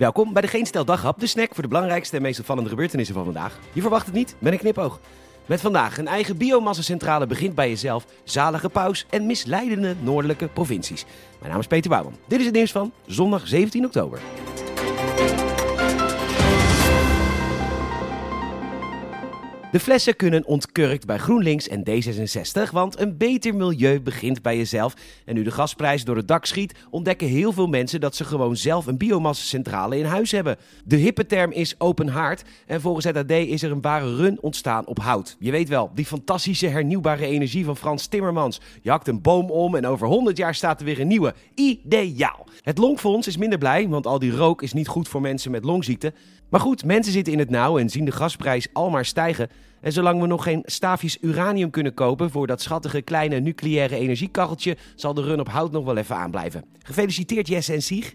Welkom bij de Geen Stel Daghap, de snack voor de belangrijkste en meest opvallende gebeurtenissen van vandaag. Je verwacht het niet, met een knipoog. Met vandaag een eigen biomassa-centrale begint bij jezelf, zalige paus en misleidende noordelijke provincies. Mijn naam is Peter Bouwman. Dit is het nieuws van zondag 17 oktober. De flessen kunnen ontkurkt bij GroenLinks en D66, want een beter milieu begint bij jezelf. En nu de gasprijs door het dak schiet, ontdekken heel veel mensen dat ze gewoon zelf een biomassacentrale in huis hebben. De hippe term is open haard en volgens het AD is er een ware run ontstaan op hout. Je weet wel, die fantastische hernieuwbare energie van Frans Timmermans. Je hakt een boom om en over 100 jaar staat er weer een nieuwe. Ideaal! Het Longfonds is minder blij, want al die rook is niet goed voor mensen met longziekte. Maar goed, mensen zitten in het nauw en zien de gasprijs al maar stijgen. En zolang we nog geen staafjes uranium kunnen kopen voor dat schattige kleine nucleaire energiekacheltje, zal de run op hout nog wel even aanblijven. Gefeliciteerd Jesse en Sieg.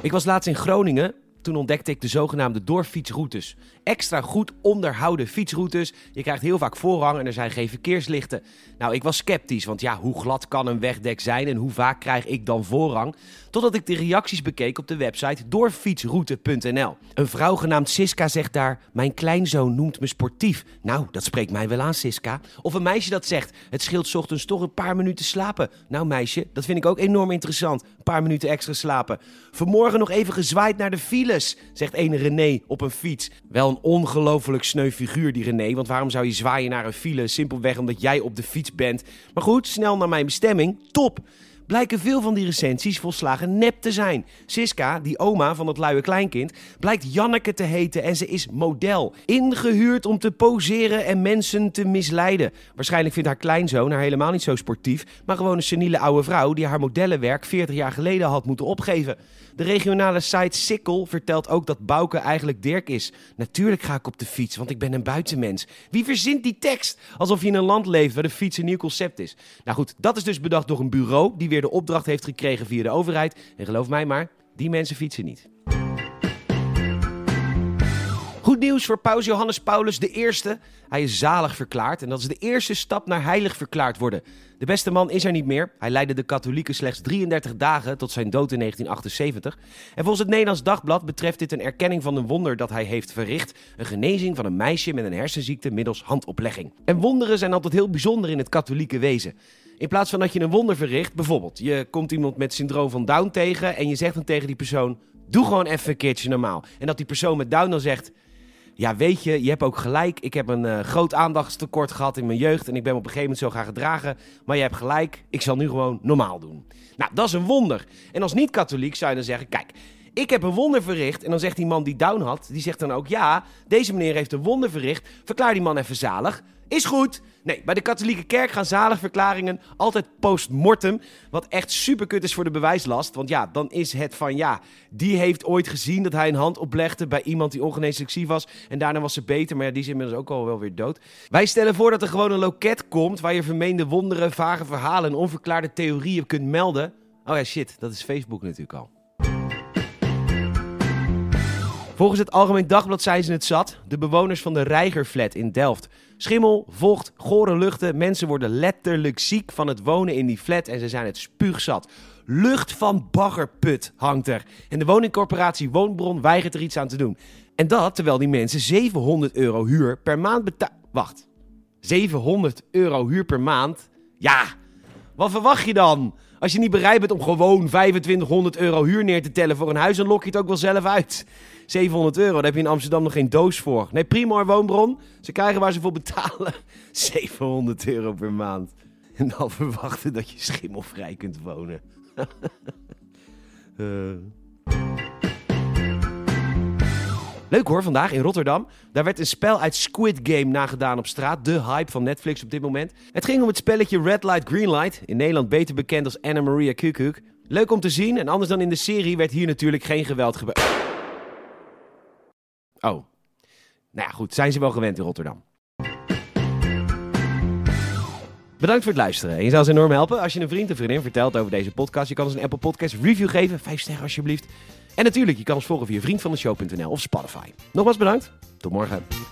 Ik was laatst in Groningen toen ontdekte ik de zogenaamde doorfietsroutes. Extra goed onderhouden fietsroutes. Je krijgt heel vaak voorrang en er zijn geen verkeerslichten. Nou, ik was sceptisch, want ja, hoe glad kan een wegdek zijn en hoe vaak krijg ik dan voorrang? Totdat ik de reacties bekeek op de website doorfietsroute.nl. Een vrouw genaamd Siska zegt daar: Mijn kleinzoon noemt me sportief. Nou, dat spreekt mij wel aan, Siska. Of een meisje dat zegt: Het scheelt ochtends toch een paar minuten slapen. Nou, meisje, dat vind ik ook enorm interessant. Een paar minuten extra slapen. Vanmorgen nog even gezwaaid naar de files, zegt ene René op een fiets. Wel een ongelooflijk sneu figuur, die René. Want waarom zou je zwaaien naar een file? Simpelweg omdat jij op de fiets bent. Maar goed, snel naar mijn bestemming. Top! Blijken veel van die recensies volslagen nep te zijn. Siska, die oma van dat luie kleinkind, blijkt Janneke te heten en ze is model. Ingehuurd om te poseren en mensen te misleiden. Waarschijnlijk vindt haar kleinzoon haar helemaal niet zo sportief, maar gewoon een seniele oude vrouw die haar modellenwerk 40 jaar geleden had moeten opgeven. De regionale site Sikkel vertelt ook dat Bouke eigenlijk Dirk is. Natuurlijk ga ik op de fiets, want ik ben een buitenmens. Wie verzint die tekst? Alsof je in een land leeft waar de fiets een nieuw concept is. Nou goed, dat is dus bedacht door een bureau die de opdracht heeft gekregen via de overheid. En geloof mij maar, die mensen fietsen niet. Goed nieuws voor paus Johannes Paulus I. Hij is zalig verklaard en dat is de eerste stap naar heilig verklaard worden. De beste man is er niet meer. Hij leidde de katholieken slechts 33 dagen tot zijn dood in 1978. En volgens het Nederlands Dagblad betreft dit een erkenning van een wonder dat hij heeft verricht. Een genezing van een meisje met een hersenziekte middels handoplegging. En wonderen zijn altijd heel bijzonder in het katholieke wezen. In plaats van dat je een wonder verricht, bijvoorbeeld, je komt iemand met syndroom van Down tegen en je zegt dan tegen die persoon: Doe gewoon even een keertje normaal. En dat die persoon met Down dan zegt: Ja, weet je, je hebt ook gelijk. Ik heb een uh, groot aandachtstekort gehad in mijn jeugd en ik ben op een gegeven moment zo gaan gedragen. Maar je hebt gelijk, ik zal nu gewoon normaal doen. Nou, dat is een wonder. En als niet-katholiek zou je dan zeggen: Kijk. Ik heb een wonder verricht. En dan zegt die man die down had, die zegt dan ook: Ja, deze meneer heeft een wonder verricht. Verklaar die man even zalig. Is goed. Nee, bij de katholieke kerk gaan zaligverklaringen altijd post-mortem. Wat echt superkut is voor de bewijslast. Want ja, dan is het van ja, die heeft ooit gezien dat hij een hand oplegde bij iemand die ongeneeslijk ziek was. En daarna was ze beter, maar ja, die is inmiddels ook al wel weer dood. Wij stellen voor dat er gewoon een loket komt waar je vermeende wonderen, vage verhalen en onverklaarde theorieën kunt melden. Oh ja, shit, dat is Facebook natuurlijk al. Volgens het Algemeen Dagblad zijn ze het zat. De bewoners van de Reigerflat in Delft. Schimmel, vocht, gore luchten. Mensen worden letterlijk ziek van het wonen in die flat en ze zijn het spuugzat. Lucht van baggerput hangt er. En de woningcorporatie Woonbron weigert er iets aan te doen. En dat terwijl die mensen 700 euro huur per maand betalen. Wacht. 700 euro huur per maand? Ja, wat verwacht je dan? Als je niet bereid bent om gewoon 2500 euro huur neer te tellen voor een huis, dan lok je het ook wel zelf uit. 700 euro, daar heb je in Amsterdam nog geen doos voor. Nee, Primor Woonbron, ze krijgen waar ze voor betalen. 700 euro per maand. En dan verwachten dat je schimmelvrij kunt wonen. uh. Leuk hoor, vandaag in Rotterdam. Daar werd een spel uit Squid Game nagedaan op straat. De hype van Netflix op dit moment. Het ging om het spelletje Red Light Green Light. In Nederland beter bekend als Anna Maria Kukuk. Leuk om te zien en anders dan in de serie werd hier natuurlijk geen geweld gebeurd. Oh. Nou ja, goed. Zijn ze wel gewend in Rotterdam. Bedankt voor het luisteren. En je zou ons enorm helpen als je een vriend of vriendin vertelt over deze podcast. Je kan ons een Apple Podcast review geven. Vijf sterren alsjeblieft. En natuurlijk, je kan ons volgen via vriendvandeshow.nl of Spotify. Nogmaals bedankt. Tot morgen.